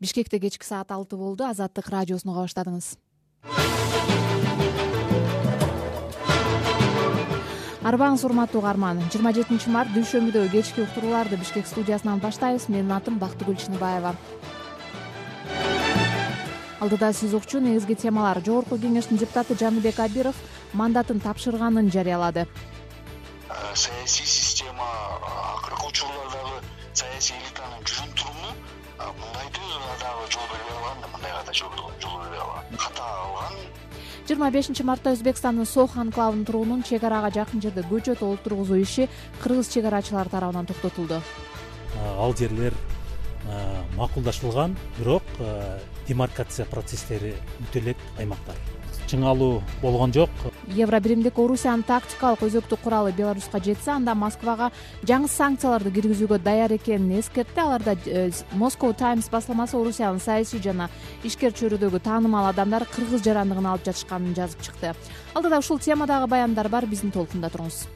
бишкекте кечки саат алты болду. Азаттык радиосун уга баштадыңыз. Арыбаңыз урматтуу угарман. Жыйырма жетинчи март дүйшөмбүдөгү кечки уктурууларды бишкек студиясынан баштайбыз. Менин атым бактыгүл чыныбаева. Алдыда сиз укчу негизги темалар. Жогорку кеңештин депутаты жаныбек абиров мандатын тапшырганын жарыялады. Саясий система акыркы учурлардагы саясий да мындайга да жол бербей калган ката калган жыйырма бешинчи мартта өзбекстандын сох анклавынын тургунун чек арага жакын жерде көчөт олтургузуу иши кыргыз чек арачылары тарабынан токтотулду. Ал жерлер макулдашылган бирок демаркация процесстери өтө элек аймактар чыңалуу болгон жок. Евро биримдик орусиянын тактикалык өзөктүк куралы беларуска жетсе анда москвага жаңы санкцияларды киргизүүгө даяр экенин эскертти аларда э, moscow times басылмасы орусиянын саясий жана ишкер чөйрөдөгү таанымал адамдар кыргыз жарандыгын алып жатышканын жазып чыкты. Алдыда ушул темадагы баяндар бар бизди толкунда туруңуз.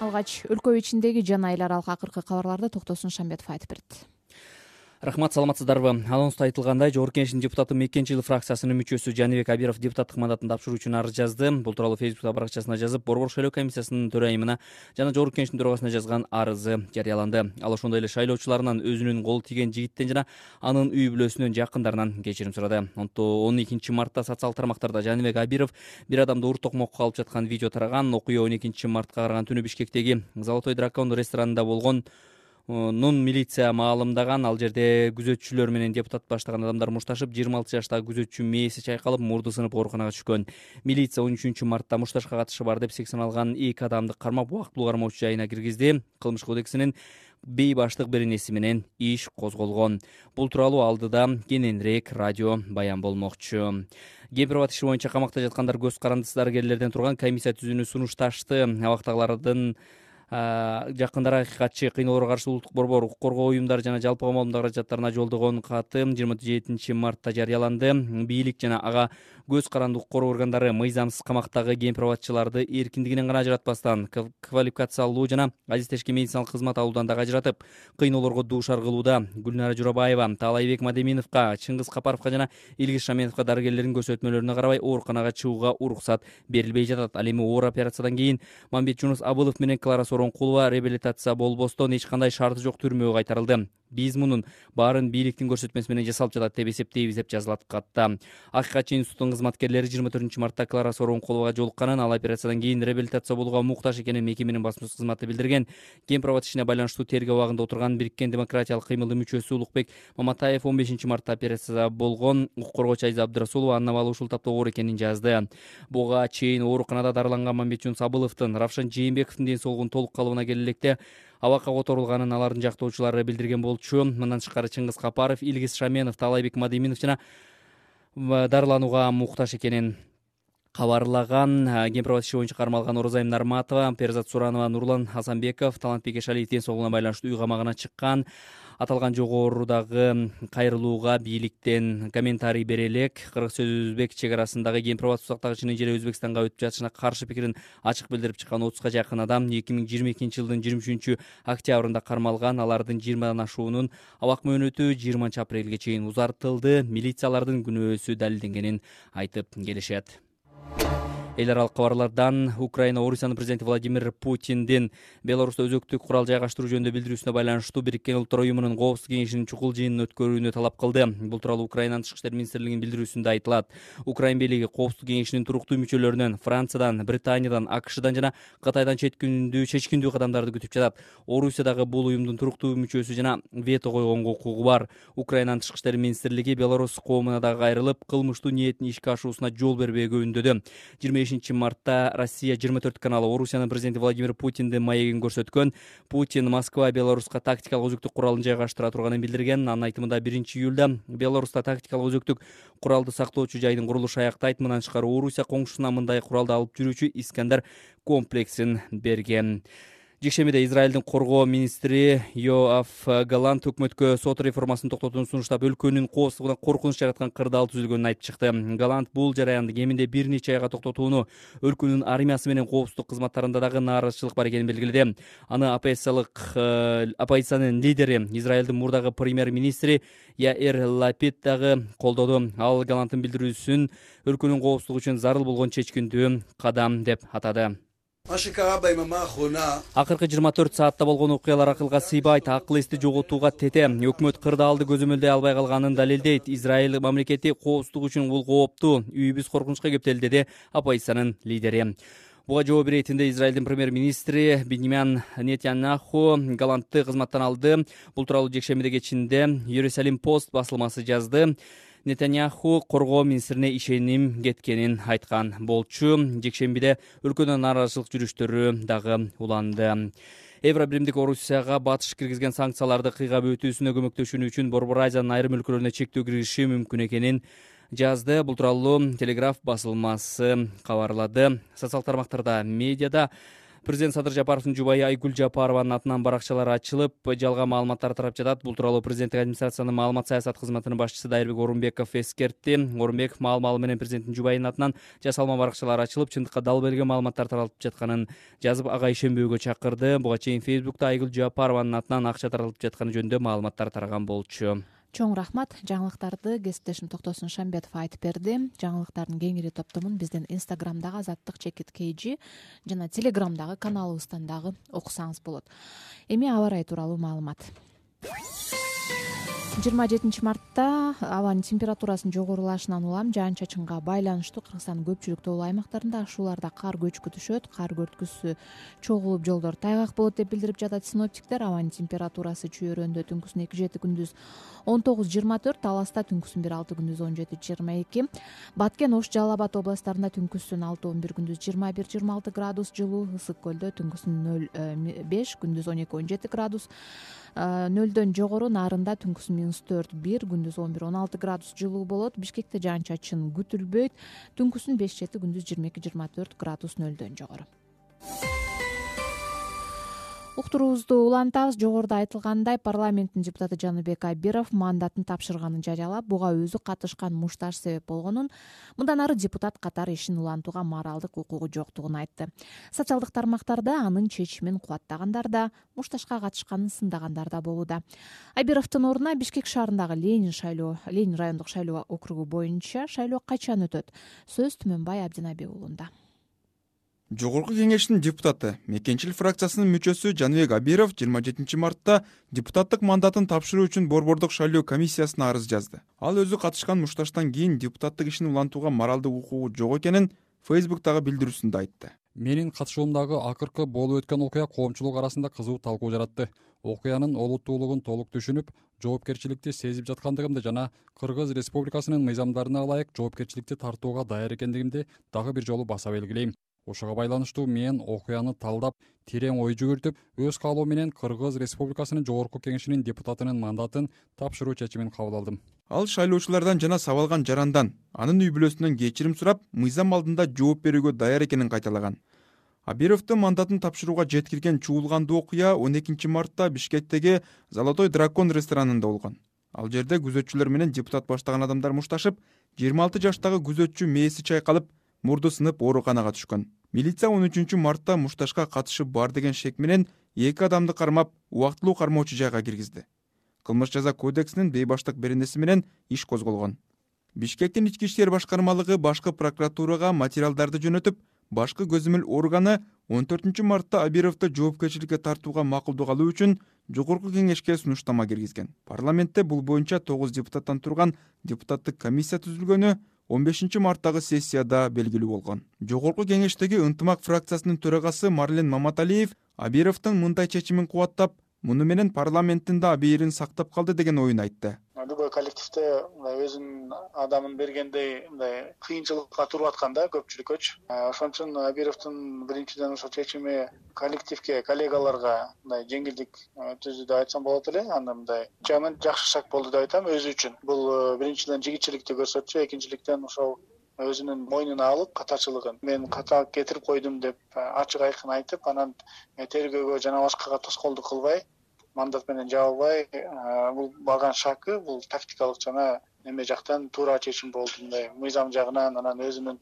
Алгач өлкө ичиндеги жана эл аралык акыркы кабарларды токтосун шамбетов айтып берет рахмат саламатсыздарбы? Анонста айтылгандай жогорку кеңештин депутаты мекенчи эл фракциясынын мүчөсү жаныбек абиров депутаттык мандатын тапшыруу үчүн арыз жазды. Бул тууралуу фейсбук баракчасына жазып борбор шайлоо комиссиясынын төрайымына жана жогорку кеңештин төрагасына жазган арызы жарыяланды. Ал ошондой эле шайлоочуларынан өзүнүн колу тийген жигиттен жана анын үй бүлөсүнөн жакындарынан кечирим сурады. Он экинчи мартта социалдык тармактарда жаныбек абиров бир адамды ур токмокко алып жаткан видео тараган окуя он экинчи мартка караган түнү бишкектеги золотой дракон ресторанында болгон нун милиция маалымдаган ал жерде күзөтчүлөр менен депутат баштаган адамдар мушташып жыйырма алты жаштагы күзөтчү мээси чайкалып мурду сынып ооруканага түшкөн. Милиция он үчүнчү мартта мушташка катышы бар деп сексен алган эки адамды кармап убактылуу кармоочу жайына киргизди. Кылмыш кодексинин бейбаштык беренеси менен иш козголгон. Бул тууралуу алдыда кененирээк радио баян болмокчу. Кемпир абад иши боюнча камакта жаткандар көз карандысыз дарыгерлерден турган комиссия түзүүнү сунушташты. Абактагылардын жакындары акыйкатчы кыйноолорго каршы улуттук борбор укук коргоо уюмдары жана жалпыга маалымдоо каражаттарына жолдогон каты жыйырма жетинчи мартта жарыяланды. Бийлик жана ага көз каранды укук коргоо органдары мыйзамсыз камактагы кемпир эркиндигинен гана ажыратпастан квалификациялуу жана азиздешкен медициналык кызмат алуудан дагы ажыратып кыйноолорго дуушар кылууда гүлнара журабаева таалайбек мадеминовго чыңгыз капаровго жана илгиз шаменовго дарыгерлердин көрсөтмөлөрүнө карабай ооруканага чыгууга уруксат берилбей жатат. Ал эми оор операциядан кийин мамбет жунус абылов менен клара оронкулова реабилитация болбостон эч кандай шарты жок түрмөгө кайтарылды биз мунун баарын бийликтин көрсөтмөсү менен жасалып жатат деп эсептейбиз деп жазылат катта акыйкатчы институттун кызматкерлери жыйырма төртүнчү мартта клара сооронкуловага жолукканын ал операциядан кийин реабилитация болууга муктаж экенин мекеменин басма кызматы билдирген. Кемпир абад ишине байланыштуу тергөө абагында отурган бириккен демократиялык кыймылдын мүчөсү улукбек маматаев он бешинчи мартта операцияда болгон. Укук коргоочу азиза абдырасулова анын абалы ушул тапта оор экенин жазды. Буга чейин ооруканада дарыланган мамбетжунус абыловдун равшан жээнбековдун ден соолугунун толук калыбына келе электе абакка которулганын алардын жактоочулары билдирген болчу. Мындан тышкары чыңгыз капаров илгиз шаменов таалайбек мадеминов жана дарыланууга муктаж экенин кабарлаган. Кемпир абад иши боюнча кармалган оразайым нарматова перзат суранова нурлан асанбеков талантбек эшалиев ден соолугуна байланыштуу үй камагына чыккан аталган жогорудагы кайрылууга бийликтен комментарий бере элек кыргыз өзбек чек арасындагы кемпир абад суу жери өзбекстанга өтүп жатышына каршы пикирин ачык билдирип чыккан отузга жакын адам эки миң жыйырма экинчи жылдын жыйырма үчүнчү октябрында кармалган алардын жыйырмадан ашуунун абак мөөнөтү жыйырманчы апрелге чейин узартылды. Милициялардын күнөөсү далилденгенин айтып келишет эл аралык кабарлардан украина орусиянын президенти владимир путиндин беларуста өзөктүк курал жайгаштыруу жөнүндө билдирүүсүнө байланыштуу бириккен улуттар уюмунун коопсуздук кеңешинин чукул жыйынын өткөрүүнү талап кылды. Бул тууралуу украинанын тышкы иштер министрлигинин билдирүүсүндө айтылат. Украин бийлиги коопсуздук кеңешинин туруктуу мүчөлөрүнөн франциядан британиядан акшдан жана кытайдан чечкиндүү чечкиндүү кадамдарды күтүп жатат. Орусия дагы бул уюмдун туруктуу мүчөсү жана вето койгонго укугу бар. Украинанын тышкы иштер министрлиги беларусь коомуна дагы кайрылып кылмыштуу ниетин ишке ашуусуна жол бербөөгө үндөдү жыйырма бешинчи мартта россия жыйырма төрт каналы орусиянын президенти владимир путиндин маегин көрсөткөн путин москва беларуска тактикалык өзөктүк куралын жайгаштыра турганын билдирген анын айтымында биринчи июлда беларуста тактикалык өзөктүк куралды сактоочу жайдын курулушу аяктайт мындан тышкары орусия коңшусуна мындай куралды алып жүрүүчү искандер комплексин берген жекшембиде израилдин коргоо министри йоаф галанд өкмөткө сот реформасын токтотууну сунуштап өлкөнүн коопсуздугуна коркунуч жараткан кырдаал түзүлгөнүн айтып чыкты. Галанд бул жараянды кеминде бир нече айга токтотууну өлкөнүн армиясы менен коопсуздук кызматтарында дагы нааразычылык бар экенин белгиледи. Аны оппозициялык э, оппозициянын лидери израилдин мурдагы премьер министри яэр лапид дагы колдоду. Ал галандтын билдирүүсүн өлкөнүн коопсуздугу үчүн зарыл болгон чечкиндүү кадам деп атады акыркы жыйырма төрт саатта болгон окуялар акылга сыйбайт акыл эсти жоготууга тете. Өкмөт кырдаалды көзөмөлдөй албай калганын далилдейт. Израиль мамлекети коопсуздук үчүн бул кооптуу үйүбүз коркунучка кептелди деди оппозициянын лидери. Буга жооп иретинде израилдин премьер министри бенемян нетянаху голландты кызматтан алды. Бул тууралуу жекшембиде кечинде иерусалим пост басылмасы жазды нетаняху коргоо министрине ишеним кеткенин айткан болчу жекшембиде өлкөдө нааразычылык жүрүштөрү дагы уланды. Евро биримдик орусияга батыш киргизген санкцияларды кыйгап өтүүсүнө көмөктөшүүнү үчүн борбор азиянын айрым өлкөлөрүнө чектөө киргизиши мүмкүн экенин жазды. Бул тууралуу телеграф басылмасы кабарлады. Социалдык тармактарда медиада президент садыр жапаровдун жубайы айгүл жапарованын атынан баракчалар ачылып жалган маалыматтар тарап жатат. Бул тууралуу президенттик администрациянын маалымат саясат кызматынын башчысы дайырбек орунбеков эскертти. Орунбеков маал менен президенттин жубайынын атынан жасалма баракчалар ачылып чындыкка дал берилген маалыматтар таралып жатканын жазып ага ишенбөөгө чакырды. Буга чейин фейсбукта айгүл жапарованын атынан акча таралып жатканы жөнүндө маалыматтар тараган болчу чоң рахмат. Жаңылыктарды кесиптешим токтосун шамбетов айтып берди. Жаңылыктардын кеңири топтомун биздин инстаграмдагы азаттык чекит kg жана телеграмдагы каналыбыздан дагы окусаңыз болот. Эми аба ырайы тууралуу маалымат жыйырма жетинчи мартта абанын температурасынын жогорулашынан улам жаан чачынга байланыштуу кыргызстандын көпчүлүк тоолуу аймактарында ушууларда кар көчкү түшөт кар көрткүсү чогулуп жолдор тайгак болот деп билдирип жатат синоптиктер. Абанын температурасы чүйөрөндө түнкүсүн эки жети күндүз он тогуз жыйырма төрт таласта түнкүсүн бир алты күндүз он жети жыйырма эки. Баткен ош жалал абад областтарында түнкүсүн алты он бир күндүз жыйырма бир жыйырма алты градус жылуу. Ысык көлдө түнкүсүн нөл э, беш күндүз он эки он жети градус нөлдөн жогору нарында түнкүсүн минус төрт бир күндүз он бир он алты градус жылуу болот. Бишкекте жаан чачын күтүлбөйт түнкүсүн беш жети күндүз жыйырма эки жыйырма төрт градус нөлдөн жогору уктуруубузду улантабыз. Жогоруда айтылгандай парламенттин депутаты жаныбек абиров мандатын тапшырганын жарыялап буга өзү катышкан мушташ себеп болгонун мындан ары депутат катары ишин улантууга моралдык укугу жоктугун айтты. Социалдык тармактарда анын чечимин кубаттагандар да мушташка катышканын сындагандар да болууда. Абировдун ордуна бишкек шаарындагы ленин шайлоо ленин райондук шайлоо округу боюнча шайлоо качан өтөт? Сөз түмөнбай абдинабек уулунда жогорку кеңештин депутаты мекенчил фракциясынын мүчөсү жаныбек абиров жыйырма жетинчи мартта депутаттык мандатын тапшыруу үчүн борбордук шайлоо комиссиясына арыз жазды. Ал өзү катышкан мушташтан кийин депутаттык ишин улантууга моралдык укугу жок экенин фейсбуктагы билдирүүсүндө айтты. Менин катышуумдагы акыркы болуп өткөн окуя коомчулук арасында кызуу талкуу жаратты. Окуянын олуттуулугун толук түшүнүп жоопкерчиликти сезип жаткандыгымды жана кыргыз республикасынын мыйзамдарына ылайык жоопкерчиликти тартууга даяр экендигимди дагы бир жолу баса белгилейм ошого байланыштуу мен окуяны талдап терең ой жүгүртүп өз каалоом менен кыргыз республикасынын жогорку кеңешинин депутатынын мандатын тапшыруу чечимин кабыл алдым. Ал шайлоочулардан жана сабалган жарандан анын үй бүлөсүнөн кечирим сурап мыйзам алдында жооп берүүгө даяр экенин кайталаган. Абировдун мандатын тапшырууга жеткирген чуулгандуу окуя он экинчи мартта бишкектеги золотой дракон ресторанында болгон. Ал жерде күзөтчүлөр менен депутат баштаган адамдар мушташып жыйырма алты жаштагы күзөтчү мээси чайкалып мурду сынып ооруканага түшкөн. Милиция он үчүнчү мартта мушташка катышы бар деген шек менен эки адамды кармап убактылуу кармоочу жайга киргизди. Кылмыш жаза кодексинин бейбаштык беренеси менен иш козголгон бишкектин ички иштер башкармалыгы башкы прокуратурага материалдарды жөнөтүп башкы көзөмөл органы он төртүнчү мартта абировду жоопкерчиликке тартууга макулдук алуу үчүн жогорку кеңешке сунуштама киргизген. Парламентте бул боюнча тогуз депутаттан турган депутаттык комиссия түзүлгөнү он бешинчи марттагы сессияда белгилүү болгон. Жогорку кеңештеги ынтымак фракциясынын төрагасы марлен маматалиев абировдун мындай чечимин кубаттап муну менен парламенттин да абийирин сактап калды деген оюн айтты. Любой коллективде мындай өзүнүн адамын бергендей мындай кыйынчылыкка туруп аткан да көпчүлүккөчү ошон үчүн абировдун биринчиден ушул чечими коллективге коллегаларга мындай жеңилдик түздү деп айтсам болот эле аны мындай жакшы шаг болду деп айтам өзү үчүн. Бул э, биринчиден жигитчиликти көрсөтчү экинчиликтен ошол өзүнүн мойнуна алып катачылыгын мен ката кетирип койдум деп ачык айкын айтып анан тергөөгө жана башкага тоскоолдук кылбай мандат менен жабылбай бул алган шагы бул тактикалык жана эме жактан туура чечим болду мындай мыйзам жагынан анан өзүнүн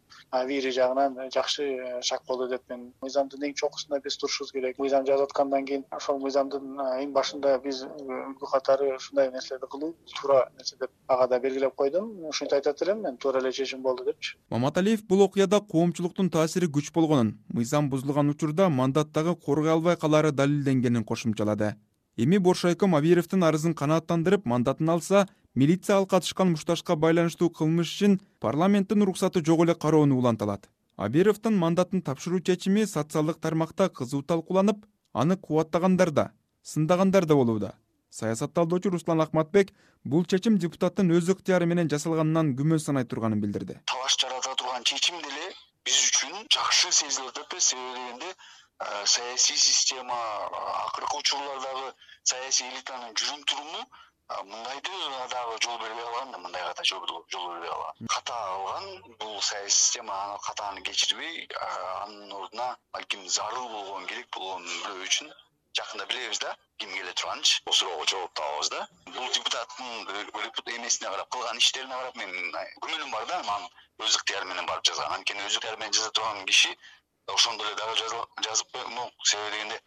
вири жагынан жакшы э, шаг болду деп мен. Мыйзамдын эң чокусунда биз турушубуз керек. Мыйзам жазып аткандан кийин ошол мыйзамдын эң башында биз үлгү катары ушундай нерселерди кылуу туура нерсе деп ага да белгилеп койдум. Ушинтип айтат элем мен туура эле чечим болду депчи. Маматалиев бул окуяда коомчулуктун таасири күч болгонун мыйзам бузулган учурда мандаттагы коргой албай калаары далилденгенин кошумчалады. Эми боршайком абировдун арызын канааттандырып мандатын алса милиция ал катышкан мушташка байланыштуу кылмыш ишин парламенттин уруксаты жок эле кароону уланталат. Абировдун мандатын тапшыруу чечими социалдык тармакта кызуу талкууланып аны кубаттагандар да сындагандар да болууда. Саясат талдоочу руслан акматбек бул чечим депутаттын өз ыктыяры менен жасалганынан күмөн санай турганын билдирди. Талаш жарата турган чечим деле биз үчүн жакшы сезилип атат да себеби дегенде саясий система акыркы учурлардагы саясий элитанын жүрүм туруму мындайды дагы жол бербей калган да мындайга да жол бербей калган ката кылган бул саясий система аны катаны кечирбей анын ордуна балким зарыл болгон керек болгон бирөө үчүн жакында билебиз да ким келе турганынчы? Бул суроого жооп табабыз да. Бул депутаттын эмесине карап кылган иштерине карап менин күмөнүм бар да анан өз ыктыяры менен барып жазган. Анткени өз ыктыяры менен жаза турган киши ошондо эле дагы жазып коймок себеби дегенде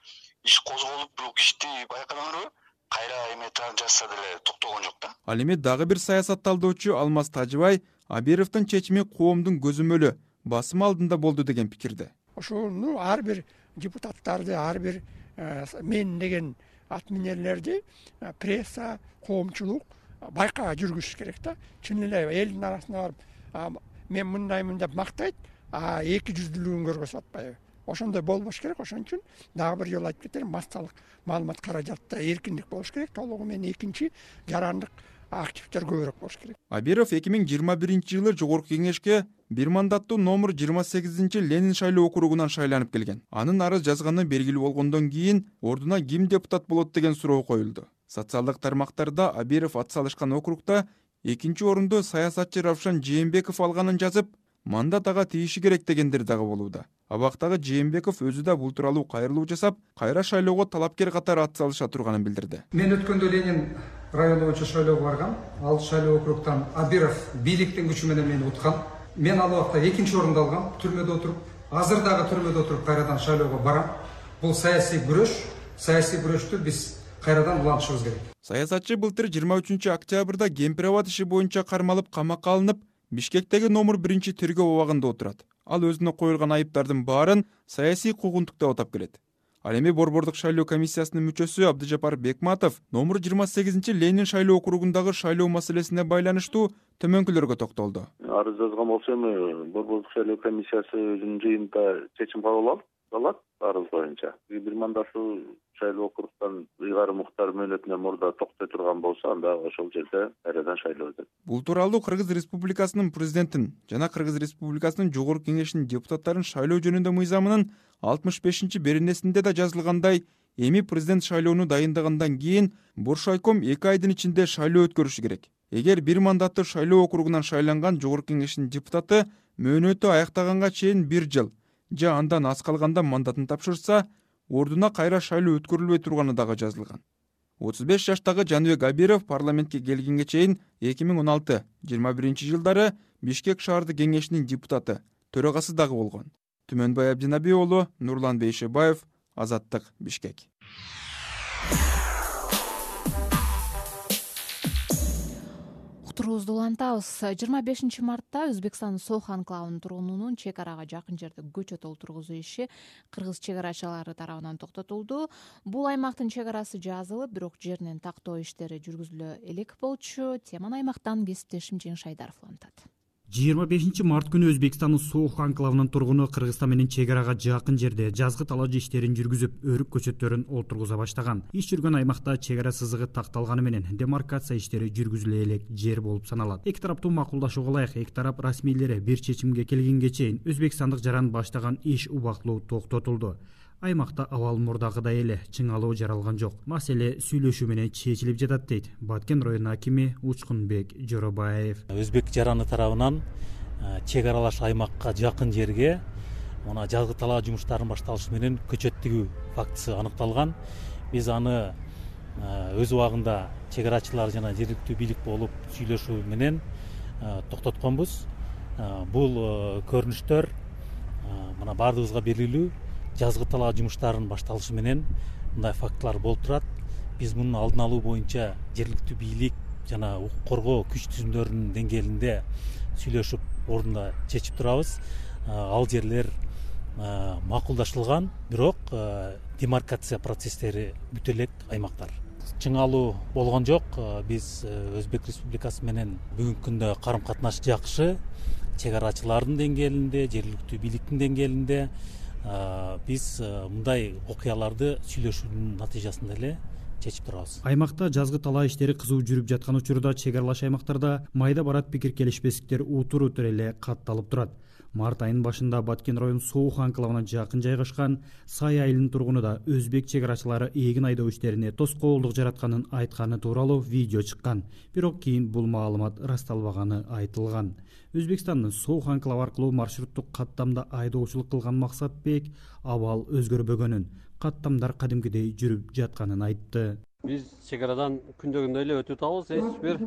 иш козголуп бирок ишти байкадыңарбы кайра эме жазса деле токтогон жок да? Ал эми дагы бир саясат талдоочу алмаз тажыбай абировдун чечими коомдун көзөмөлү басым алдында болду деген пикирде. Ошону ар бир депутаттарды ар бир э, мен деген отменерлерди э, пресса коомчулук байкаа жүргүзүш керек да. Чын эле элдин арасына барып мен мындаймын деп мактайт а эки жүздүүлүгүн көргөзүп атпайбы ошондой болбош керек. Ошон үчүн дагы бир жолу айтып кетейин. Массалык маалымат каражатта эркиндик болуш керек. Толугу менен экинчи жарандык активдер көбүрөөк болуш керек. Абиров эки миң жыйырма биринчи жылы жогорку кеңешке бир мандаттуу номер жыйырма сегизинчи ленин шайлоо округунан шайланып келген. Анын арыз жазганы белгилүү болгондон кийин ордуна ким депутат болот деген суроо коюлду. Социалдык тармактарда абиров ат салышкан округда экинчи орунду саясатчы равшан жээнбеков алганын жазып мандат ага тийиши керек дегендер дагы болууда. Абактагы жээнбеков өзү да бул тууралуу кайрылуу жасап кайра шайлоого талапкер катары ат салыша турганын билдирди. Мен өткөндө ленин району боюнча шайлоого баргам. Ал шайлоо округтан абиров бийликтин күчү менен мени уткан мен ал убакта экинчи орунду алгам түрмөдө отуруп. Азыр дагы түрмөдө отуруп кайрадан шайлоого барам. Бул саясий күрөш. Саясий күрөштү биз кайрадан улантышыбыз керек. Саясатчы былтыр жыйырма үчүнчү октябрда кемпир абад иши боюнча кармалып камакка алынып бишкектеги номер биринчи тергөө абагында отурат. Ал өзүнө коюлган айыптардын баарын саясий куугунтук деп атап келет. Ал эми борбордук шайлоо комиссиясынын мүчөсү абдыжапар бекматов номер жыйырма сегизинчи ленин шайлоо округундагы шайлоо маселесине байланыштуу төмөнкүлөргө токтолду. Арыз жазган болсо эми борбордук шайлоо комиссиясы өзүнүн жыйынында чечим кабыл алат арыз боюнча. Бир мандаттуу шайлоо округтан ыйгарым уктар мөөнөтүнөн мурда токтой турган болсо анда ошол жерде кайрадан шайлоо өтөт. Бул тууралуу кыргыз республикасынын президентин жана кыргыз республикасынын жогорку кеңешинин депутаттарын шайлоо жөнүндө мыйзамынын алтымыш бешинчи беренесинде да жазылгандай эми президент шайлоону дайындагандан кийин боршайком эки айдын ичинде шайлоо өткөрүшү керек. Эгер бир мандаттуу шайлоо округунан шайланган жогорку кеңештин депутаты мөөнөтү аяктаганга чейин бир жыл же андан аз калганда мандатын тапшырса ордуна кайра шайлоо өткөрүлбөй турганы дагы жазылган. Отуз беш жаштагы жаныбек абиров парламентке келгенге чейин эки миң он алты жыйырма биринчи жылдары бишкек шаардык кеңешинин депутаты төрагасы дагы болгон. Түмөнбай абдинаби уулу нурлан бейшебаев азаттык бишкек уктуруубузду улантабыз. Жыйырма бешинчи мартта өзбекстандын сох анклавынын тургунунун чек арага жакын жерде көчөт олтургузуу иши кыргыз чек арачылары тарабынан токтотулду. Бул аймактын чек арасы жазылып бирок жеринен тактоо иштери жүргүзүлө элек болчу. Теманы аймактан кесиптешим жеңиш айдаров улантат жыйырма бешинчи март күнү өзбекстандын сох анклавынын тургуну кыргызстан менен чек арага жакын жерде жазгы талаажы иштерин жүргүзүп өрүк көчөттөрүн олтургуза баштаган. Иш жүргөн аймакта чек ара сызыгы такталганы менен демаркация иштери жүргүзүлө элек жер болуп саналат. Эки тараптуу макулдашууга ылайык эки тарап расмийлери бир чечимге келгенге чейин өзбекстандык жаран баштаган иш убактылуу токтотулду аймакта абал мурдагыдай эле чыңалуу жаралган жок. Маселе сүйлөшүү менен чечилип жатат дейт. Баткен районунун акими учкунбек жоробаев өзбек жараны тарабынан чек аралаш аймакка жакын жерге мына жазгы талаа жумуштарынын башталышы менен көчөт тигүү фактысы аныкталган. Биз аны өз убагында чек арачылар жана жергиликтүү бийлик болуп сүйлөшүү менен токтотконбуз. Бул көрүнүштөр мына баардыгыбызга белгилүү жазгы талаа жумуштарынын башталышы менен мындай фактылар болуп турат. Биз мунун алдын алуу боюнча жергиликтүү бийлик жана укук коргоо күч түзүмдөрүнүн деңгээлинде сүйлөшүп ордунда чечип турабыз. Ал жерлер макулдашылган бирок демаркация процесстери бүтө элек аймактар чыңалуу болгон жок. Биз өзбек республикасы менен бүгүнкү күндө карым катнаш жакшы чек арачылардын деңгээлинде жергиликтүү бийликтин деңгээлинде биз мындай окуяларды сүйлөшүүнүн натыйжасында эле чечип турабыз. Аймакта жазгы талаа иштери кызуу жүрүп жаткан учурда чек аралаш аймактарда майда барат пикир келишпестиктер утур утур эле катталып турат. Март айынын башында баткен району сооух анклавына жакын жайгашкан сай айылынын тургуну да өзбек чек арачылары эгин айдоо иштерине тоскоолдук жаратканын айтканы тууралуу видео чыккан. Бирок кийин бул маалымат ырасталбаганы айтылган өзбекстандын сооух анклавы аркылуу маршруттук каттамда айдоочулук кылган максатбек абал өзгөрбөгөнүн каттамдар кадимкидей жүрүп жатканын айтты. Биз чек арадан күндөгүндөй эле өтүп атабыз эч бир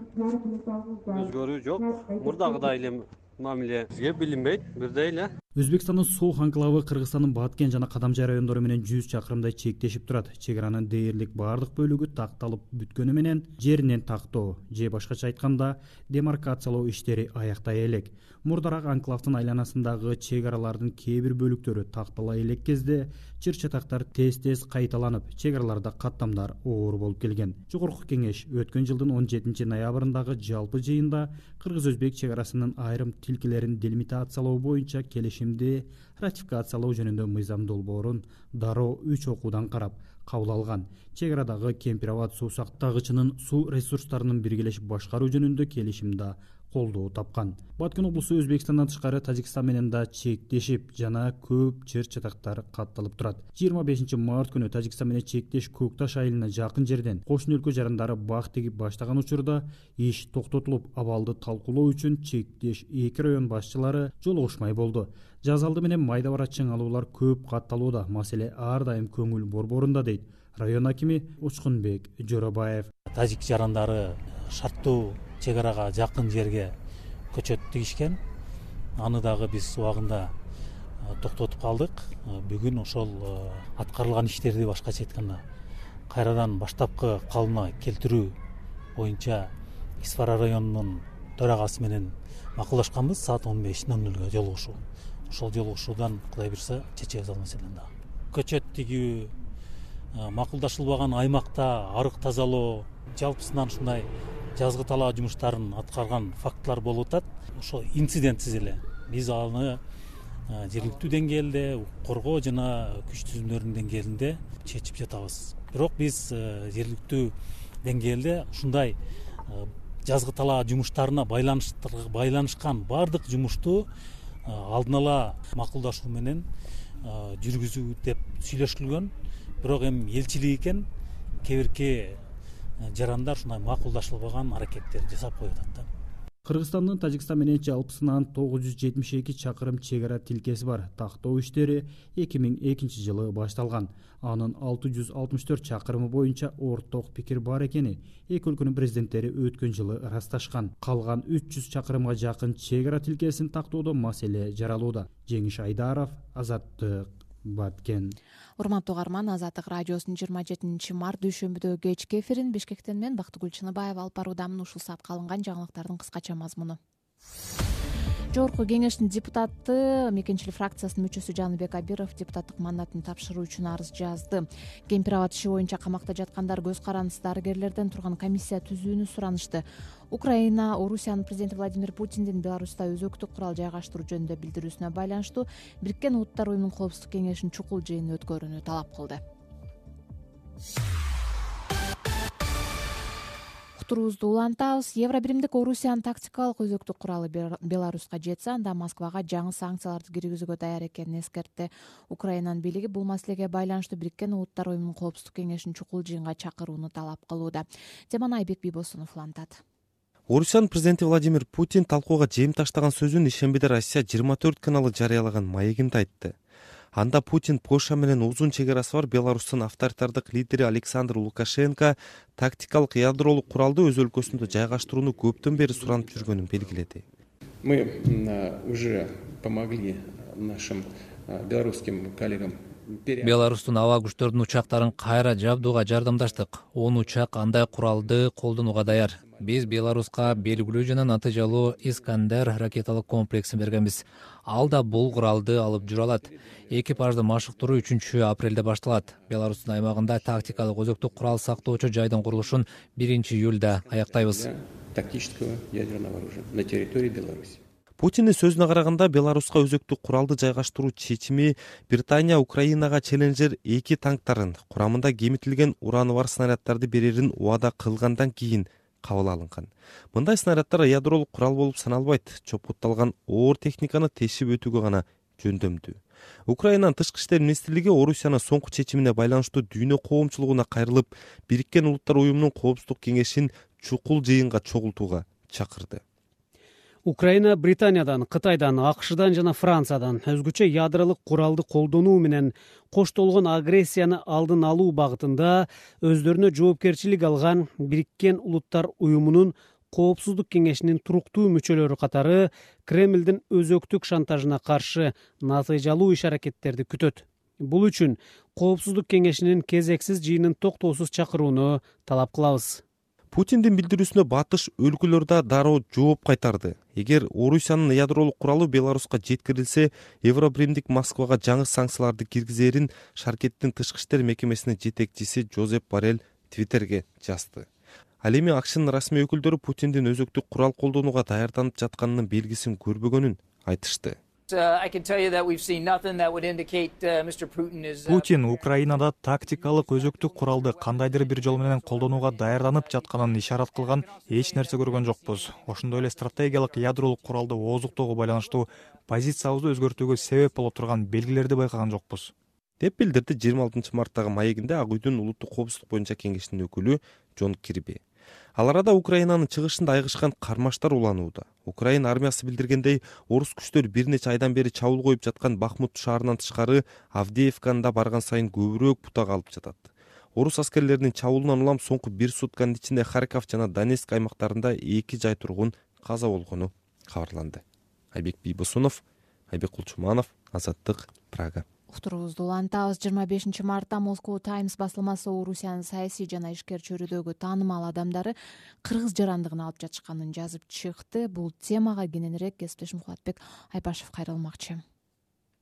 өзгөрүү жок. Мурдагыдай эле мамиле. Бизге билинбейт бирдей эле өзбекстандын сооух анклавы кыргызстандын баткен жана кадамжай райондору менен жүз чакырымдай чектешип турат. Чек аранын дээрлик баардык бөлүгү такталып бүткөнү менен жеринен тактоо же башкача айтканда демаркациялоо иштери аяктай элек. Мурдараак анклавдын айланасындагы чек аралардын кээ бир бөлүктөрү тактала элек кезде чыр чатактар тез тез кайталанып чек араларда каттамдар оор болуп келген. Жогорку кеңеш өткөн жылдын он жетинчи ноябрындагы жалпы жыйында кыргыз өзбек чек арасынын айрым тилкелерин делимитациялоо боюнча келишимди ратификациялоо жөнүндө мыйзам долбоорун дароо үч окуудан карап кабыл алган. Чек арадагы кемпир абад суу сактагычынын суу ресурстарынын биргелешип башкаруу жөнүндө келишим да колдоо тапкан. Баткен облусу өзбекстандан тышкары тажикстан менен да чектешип жана көп чыр чатактар катталып турат. Жыйырма бешинчи март күнү тажикстан менен чектеш көк таш айылына жакын жерден кошуна өлкө жарандары бак тигип баштаган учурда иш токтотулуп абалды талкуулоо үчүн чектеш эки район башчылары жолугушмай болду. Жаз алды менен майда барат чыңалуулар көп катталууда. Маселе ар дайым көңүл борборунда дейт. Район акими учкунбек жоробаев тажик жарандары шарттуу чек арага жакын жерге көчөт тигишкен. Аны дагы биз убагында токтотуп калдык. Бүгүн ошол аткарылган иштерди башкача айтканда кайрадан баштапкы калыбына келтирүү боюнча исфара районунун төрагасы менен макулдашканбыз саат он беш ноль нөлгө жолугушуу. Ошол жолугушуудан кудай буюрса чечебиз ал маселени дагы көчөт тигүү макулдашылбаган аймакта арык тазалоо жалпысынан ушундай жазгы талаа жумуштарын аткарган фактылар болуп атат. Ошо инцидентсиз эле. Биз аны жергиликтүү деңгээлде коргоо жана күч түзүмдөрүнүн деңгээлинде чечип жатабыз. Бирок биз жергиликтүү деңгээлде ушундай жазгы талаа жумуштарына байланышкан баардык жумушту алдын ала макулдашуу менен жүргүзүү деп сүйлөшүлгөн бирок эми элчилик экен. Кээ бирки жарандар ушундай макулдашылбаган аракеттерди жасап коюп атат да. Кыргызстандын тажикстан менен жалпысынан тогуз жүз жетимиш эки чакырым чек ара тилкеси бар. Тактоо иштери эки миң экинчи жылы башталган. Анын алты жүз алтымыш төрт чакырымы боюнча орток пикир бар экени эки өлкөнүн президенттери өткөн жылы ырасташкан калган үч жүз чакырымга жакын чек ара тилкесин тактоодо маселе жаралууда. Жеңиш айдаров азаттык баткен урматтуу угарман азаттык радиосунун жыйырма жетинчи март дүйшөмбүдөгү кечки эфирин бишкектен мен бактыгүл чыныбаева алып баруудамын ушул саатка алынган жаңылыктардын кыскача мазмуну. Жогорку кеңештин депутаты мекенчилик фракциясынын мүчөсү жаныбек абиров депутаттык мандатын тапшыруу үчүн арыз жазды. Кемпир абад иши боюнча камакта жаткандар көз карандысыз дарыгерлерден турган комиссия түзүүнү суранышты украина орусиянын президенти владимир путиндин беларуста өзөктүк курал жайгаштыруу жөнүндө билдирүүсүнө байланыштуу бириккен улуттар уюмунун коопсуздук кеңешинин чукул жыйынын өткөрүүнү талап кылды. Уктуруубузду улантабыз. Евро биримдик орусиянын тактикалык өзөктүк куралы беларуска жетсе анда москвага жаңы санкцияларды киргизүүгө даяр экенин эскертти украинанын бийлиги. Бул маселеге байланыштуу бириккен улуттар уюмунун коопсуздук кеңешинин чукул жыйынга чакырууну талап кылууда. Теманы айбек бийбосунов улантат орусиянын президенти владимир путин талкууга жем таштаган сөзүн ишембиде россия жыйырма төрт каналы жарыялаган маегинде айтты. Анда путин польша менен узун чек арасы бар беларустун авторитардык лидери александр лукашенко тактикалык ядролук куралды өз өлкөсүндө жайгаштырууну көптөн бери суранып жүргөнүн белгиледи. Мы уже помогли нашим белорусским коллегам беларустун аба күчтөрүнүн учактарын кайра жабдууга жардамдаштык. Он учак андай куралды колдонууга даяр биз беларуска белгилүү жана натыйжалуу искандер ракеталык комплексин бергенбиз ал да бул куралды алып жүрө алат. Экипажды машыктыруу үчүнчү апрелде башталат. Беларустун аймагында тактикалык өзөктүк курал сактоочу жайдын курулушун биринчи июлда аяктайбыз. Тактического ядерного оружия на территории беларуси. Путиндин сөзүнө караганда беларуска өзөктүк куралды жайгаштыруу чечими британия украинага челленджер эки танктарын курамында кемитилген ураны бар снаряддарды берерин убада кылгандан кийин кабыл алынган мындай снаряддар ядролук курал болуп саналбайт. Чопкутталган оор техниканы тешип өтүүгө гана жөндөмдүү. Украинанын тышкы иштер министрлиги орусиянын соңку чечимине байланыштуу дүйнө коомчулугуна кайрылып бириккен улуттар уюмунун коопсуздук кеңешин чукул жыйынга чогултууга чакырды украина британиядан кытайдан акшдан жана франциядан өзгөчө ядролук куралды колдонуу менен коштолгон агрессияны алдын алуу багытында өздөрүнө жоопкерчилик алган бириккен улуттар уюмунун коопсуздук кеңешинин туруктуу мүчөлөрү катары кремлдин өзөктүк шантажына каршы натыйжалуу иш аракеттерди күтөт. Бул үчүн коопсуздук кеңешинин кезексиз жыйынын токтоосуз чакырууну талап кылабыз путиндин билдирүүсүнө батыш өлкөлөр да дароо жооп кайтарды. Эгер орусиянын ядролук куралы беларуска жеткирилсе евробримдик москвага жаңы санкцияларды киргизерин шаркеттин тышкы иштер мекемесинин жетекчиси жозеп барель твиттерге жазды. Ал эми акшнын расмий өкүлдөрү путиндин өзөктүк курал колдонууга даярданып жатканынын белгисин көрбөгөнүн айтышты путин украинада тактикалык өзөктүк куралды кандайдыр бир жол менен колдонууга даярданып жатканын ишарат кылган эч нерсе көргөн жокпуз. Ошондой эле стратегиялык ядролук куралды ооздуктоого байланыштуу позициябызды өзгөртүүгө себеп боло турган белгилерди байкаган жокпуз. Деп билдирди жыйырма алтынчы марттагы маегинде ак үйдүн улуттук коопсуздук боюнча кеңешинин өкүлү джон кирби ал арада украинанын чыгышында айгышкан кармаштар уланууда. Украина армиясы билдиргендей орус күчтөрү бир нече айдан бери чабуул коюп жаткан бахмут шаарынан тышкары авдеевканы да барган сайын көбүрөөк бутага алып жатат. Орус аскерлеринин чабуулунан улам соңку бир сутканын ичинде харьков жана донецк аймактарында эки жай тургун каза болгону кабарланды. Айбек бийбосунов айбек кулчуманов азаттык прага уктуруубузду. Улантабыз жыйырма бешинчи мартта москоу таймс басылмасы орусиянын саясий жана ишкер чөйрөдөгү таанымал адамдары кыргыз жарандыгын алып жатышканын жазып чыкты. Бул темага кененирээк кесиптешим кубатбек айпашев кайрылмакчы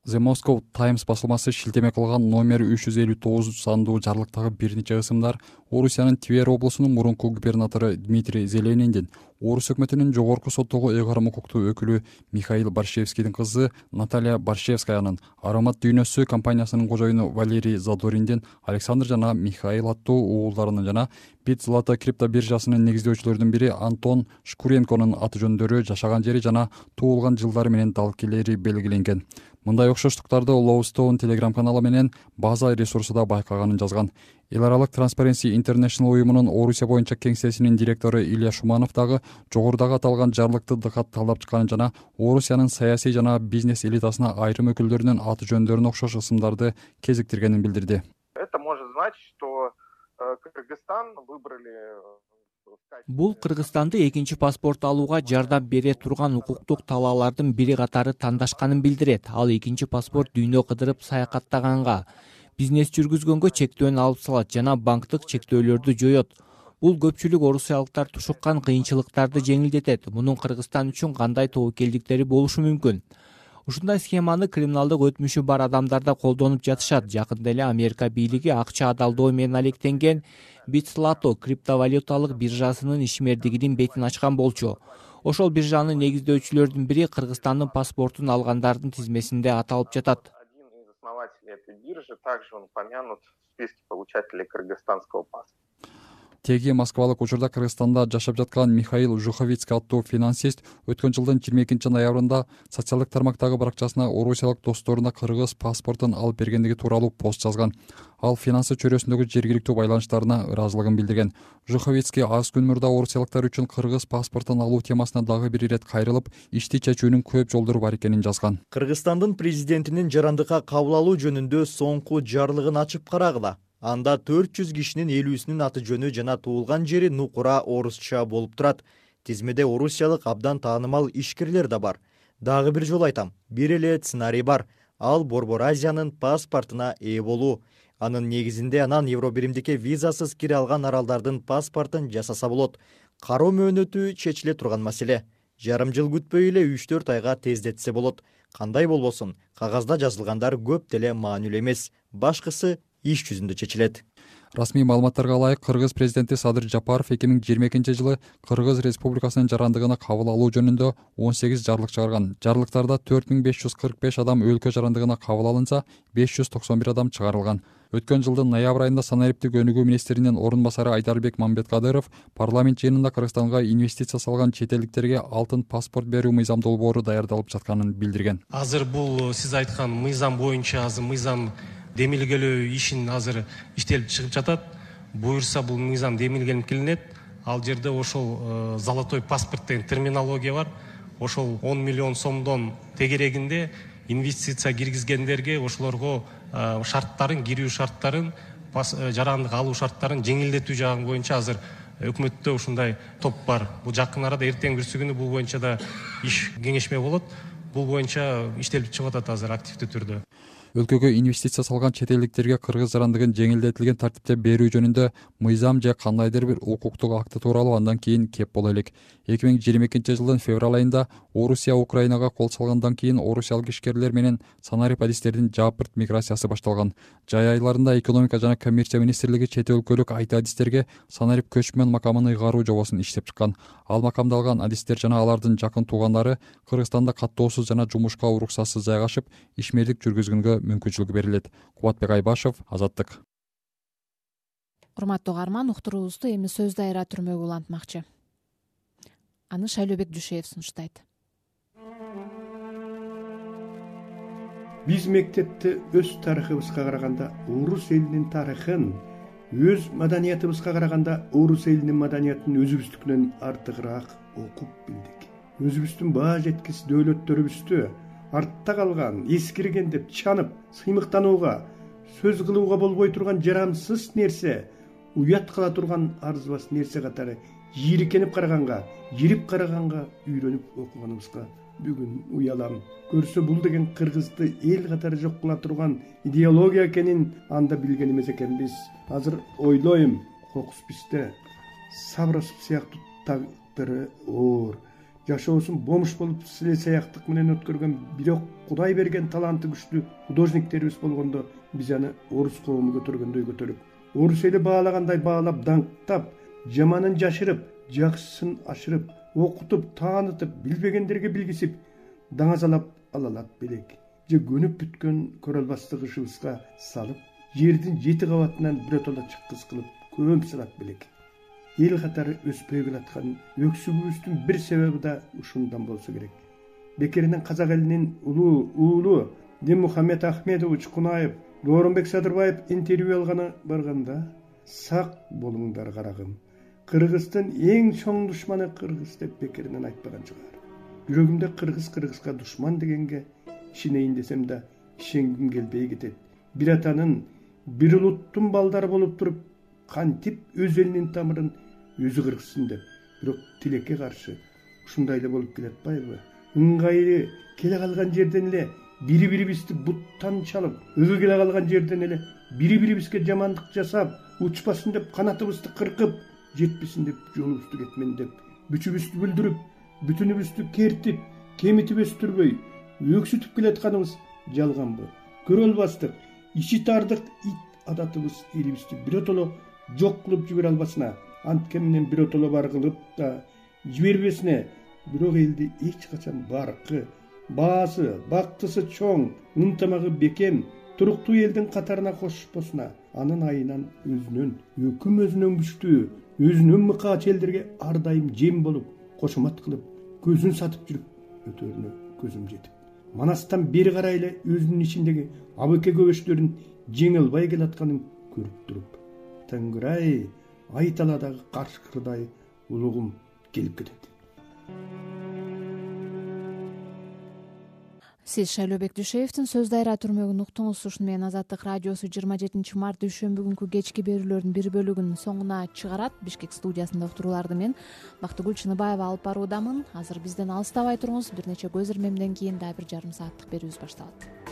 the moscow times басылмасы шилтеме кылган номер үч жүз элүү тогуз сандуу жарлыктагы бир нече ысымдар орусиянын твер облусунун мурунку губернатору дмитрий зелениндин орус өкмөтүнүн жогорку соттогу ыйгарым укуктуу өкүлү михаил борщевскийдин кызы наталья борщевскаянын аромат дүйнөсү компаниясынын кожоюну валерий задориндин александр жана михаил аттуу уулдарынын жана бит злато крипто биржасынын негиздөөчүлөрүнүн бири антон шкуренконун аты жөндөрү жашаган жери жана туулган жылдары менен далилкелери белгиленген мындай окшоштуктарды лоустон телеграм каналы менен база ресурсу да байкаганын жазган. Эл аралык transparency international уюмунун орусия боюнча кеңсесинин директору илья шуманов дагы жогорудагы аталган жарлыкты дыкат талдап чыкканын жана орусиянын саясий жана бизнес элитасына айрым өкүлдөрүнүн аты жөндөрүнө окшош ысымдарды кезиктиргенин билдирди. Это может значить что э, кыргызстан выбрали э, бул кыргызстанды экинчи паспорт алууга жардам бере турган укуктук талаалардын бири катары тандашканын билдирет. Ал экинчи паспорт дүйнө кыдырып саякаттаганга бизнес жүргүзгөнгө чектөөнү алып салат жана банктык чектөөлөрдү жоет бул көпчүлүк орусиялыктар тушуккан кыйынчылыктарды жеңилдетет. Мунун кыргызстан үчүн кандай тобокелдиктери болушу мүмкүн ушундай схеманы криминалдык өтмүшү бар адамдар да колдонуп жатышат. Жакында эле америка бийлиги акча адалдоо менен алектенген битслато криптовалюталык биржасынын ишмердигинин бетин ачкан болчу. Ошол биржанын негиздөөчүлөрүнүн бири кыргызстандын паспортун алгандардын тизмесинде аталып жатат. Основателей этой биржи также он упомянут в списке получателей кыргызстанского паспорта теги москвалык учурда кыргызстанда жашап жаткан михаил жуховицкий аттуу финансист өткөн жылдын жыйырма экинчи ноябрында социалдык тармактагы баракчасына орусиялык досторуна кыргыз паспортун алып бергендиги тууралуу пост жазган. Ал финансы чөйрөсүндөгү жергиликтүү байланыштарына ыраазылыгын билдирген. Жуховицкий аз күн мурда орусиялыктар үчүн кыргыз паспортун алуу темасына дагы бир ирет кайрылып ишти чечүүнүн көп жолдору бар экенин жазган. Кыргызстандын президентинин жарандыкка кабыл алуу жөнүндө соңку жарлыгын ачып карагыла анда төрт жүз кишинин элүүсүнүн аты жөнү жана туулган жери нукура орусча болуп турат. Тизмеде орусиялык абдан таанымал ишкерлер да бар. Дагы бир жолу айтам. Бир эле сценарий бар. Ал борбор азиянын паспортуна ээ болуу. Анын негизинде анан евро биримдикке визасыз кире алган аралдардын паспортун жасаса болот. Кароо мөөнөтү чечиле турган маселе. Жарым жыл күтпөй эле үч төрт айга тездетсе болот. Кандай болбосун? Кагазда жазылгандар көп деле маанилүү эмес. Башкысы иш жүзүндө чечилет. Расмий маалыматтарга ылайык кыргыз президенти садыр жапаров эки миң жыйырма экинчи жылы кыргыз республикасынын жарандыгына кабыл алуу жөнүндө он сегиз жарлык чыгарган. Жарлыктарда төрт миң беш жүз кырк беш адам өлкө жарандыгына кабыл алынса беш жүз токсон бир адам чыгарылган. Өткөн жылдын ноябрь айында санариптик өнүгүү министринин орун басары айдарбек мамбеткадыров парламент жыйынында кыргызстанга инвестиция салган чет элдиктерге алтын паспорт берүү мыйзам долбоору даярдалып жатканын билдирген. Азыр бул сиз айткан мыйзам боюнча азыр мыйзам демилгелөө ишин азыр иштелип чыгып жатат. Буюрса бул мыйзам демилгеленип келинет. Ал жерде ошол э, золотой паспорт деген терминология бар. Ошол он миллион сомдон тегерегинде инвестиция киргизгендерге ошолорго э, шарттарын кирүү шарттарын э, жарандык алуу шарттарын жеңилдетүү жагы боюнча азыр өкмөттө ушундай топ бар. Бул жакын арада эртең бүрсү күнү бул боюнча да иш кеңешме болот. Бул боюнча иштелип чыгып атат азыр активдүү түрдө өлкөгө инвестиция салган чет элдиктерге кыргыз жарандыгын жеңилдетилген тартипте берүү жөнүндө мыйзам же кандайдыр бир укуктук акты тууралуу андан кийин кеп боло элек эки миң жыйырма экинчи жылдын февраль айында орусия украинага кол салгандан кийин орусиялык ишкерлер менен санарип адистердин жапырт миграциясы башталган. Жай айларында экономика жана коммерция министрлиги чет өлкөлүк айт адистерге санарип көчмөн макамын ыйгаруу жобосун иштеп чыккан. Ал макамды алган адистер жана алардын жакын туугандары кыргызстанда каттоосуз жана жумушка уруксатсыз жайгашып ишмердик жүргүзгөнгө мүмкүнчүлүгү берилет. Кубатбек айбашев азаттык. Урматтуу угарман уктуруубузду эми сөз дайра түрмөгү улантмакчы аны шайлообек дүйшеев сунуштайт. Биз мектепте өз тарыхыбызга караганда орус элинин тарыхын өз маданиятыбызга караганда орус элинин маданиятын өзүбүздүкүнөн артыгыраак окуп билдик. Өзүбүздүн баа жеткис дөөлөттөрүбүздү артта калган эскирген деп чанып сыймыктанууга сөз кылууга болбой турган жарамсыз нерсе уят кыла турган арзыбас нерсе катары жийиркенип караганга жирип караганга үйрөнүп окуганыбызга бүгүн уялам. Көрсө бул деген кыргызды эл катары жок кыла турган идеология экенин анда билген эмес экенбиз. Азыр ойлойм кокус бизде сабросов сыяктуу тагдыры оор. Жашоосун бомж болуп саяктык менен өткөргөн бирок кудай берген таланты күчтүү художниктерибиз болгондо биз аны орус коому көтөргөндөй көтөрүп орус эли баалагандай баалап даңктап жаманын жашырып жакшысын ашырып окутуп таанытып билбегендерге билгизип даңазалап ала алат белек. Же көнүп бүткөн көрө албастык ышыбызга салып жердин жети кабатынан биротоло чыккыс кылып көмсырат белек. Эл катары өспөй келаткан өксүгүбүздүн бир себеби да ушундан болсо керек. Бекеринен казак элинин улуу уулу динмухаммед ахмедович кунаев дооронбек садырбаев интервью алганы барганда сак болуңдар карагым кыргыздын эң чоң душманы кыргыз деп бекеринен айтпаган чыгар. Жүрөгүмдө кыргыз кыргызга душман дегенге ишенейин десем да ишенгим келбей кетет. Бир атанын бир улуттун балдары болуп туруп кантип өз элинин тамырын өзү кыргызсын деп. Бирок тилекке каршы ушундай эле болуп келатпайбы ыңгайы келе калган жерден эле бири бирибизди буттан чалып өгө келе калган жерден эле бири бирибизге жамандык жасап учпасын деп канатыбызды кыркып жетпесин деп жолубузду кетмени деп күчүбүздү бүлдүрүп бүтүнүбүздү кертип кемитип өстүрбөй өксүтүп келатканыбыз жалганбы көрө албастык ичи тардык ит адатыбыз элибизди биротоло жок кылып жибере албасына анткени биротоло бар кылып да жибербесине бирок элди эч качан баркы баасы бактысы чоң ынтымагы бекем туруктуу элдин катарына кошпосуна анын айынан өзүнөн өкүм өзүнөн күчтүү өзүнөн мыкаачу элдерге ар дайым жем болуп кошомат кылып көзүн сатып жүрүп өтөрүнө көзүм жетип. Манастан бери карай эле өзүнүн ичиндеги абыке көбөчтөрүн жеңе албай келатканын көрүп туруп теңир ай айталадагы каршкырдай улугум келип кетет сиз шайлообек дүйшеевдин сөз дайра түрмөгүн уктуңуз ушуну менен азаттык радиосу жыйырма жетинчи март дүйшөмбү күнкү кечки берүүлөрдүн бир бөлүгүн соңуна чыгарат. Бишкек студиясында уктурууларды мен бактыгүл чыныбаева алып баруудамын. Азыр бизден алыстабай туруңуз. Бир нече көз ирмемден кийин дагы бир жарым сааттык берүүбүз башталат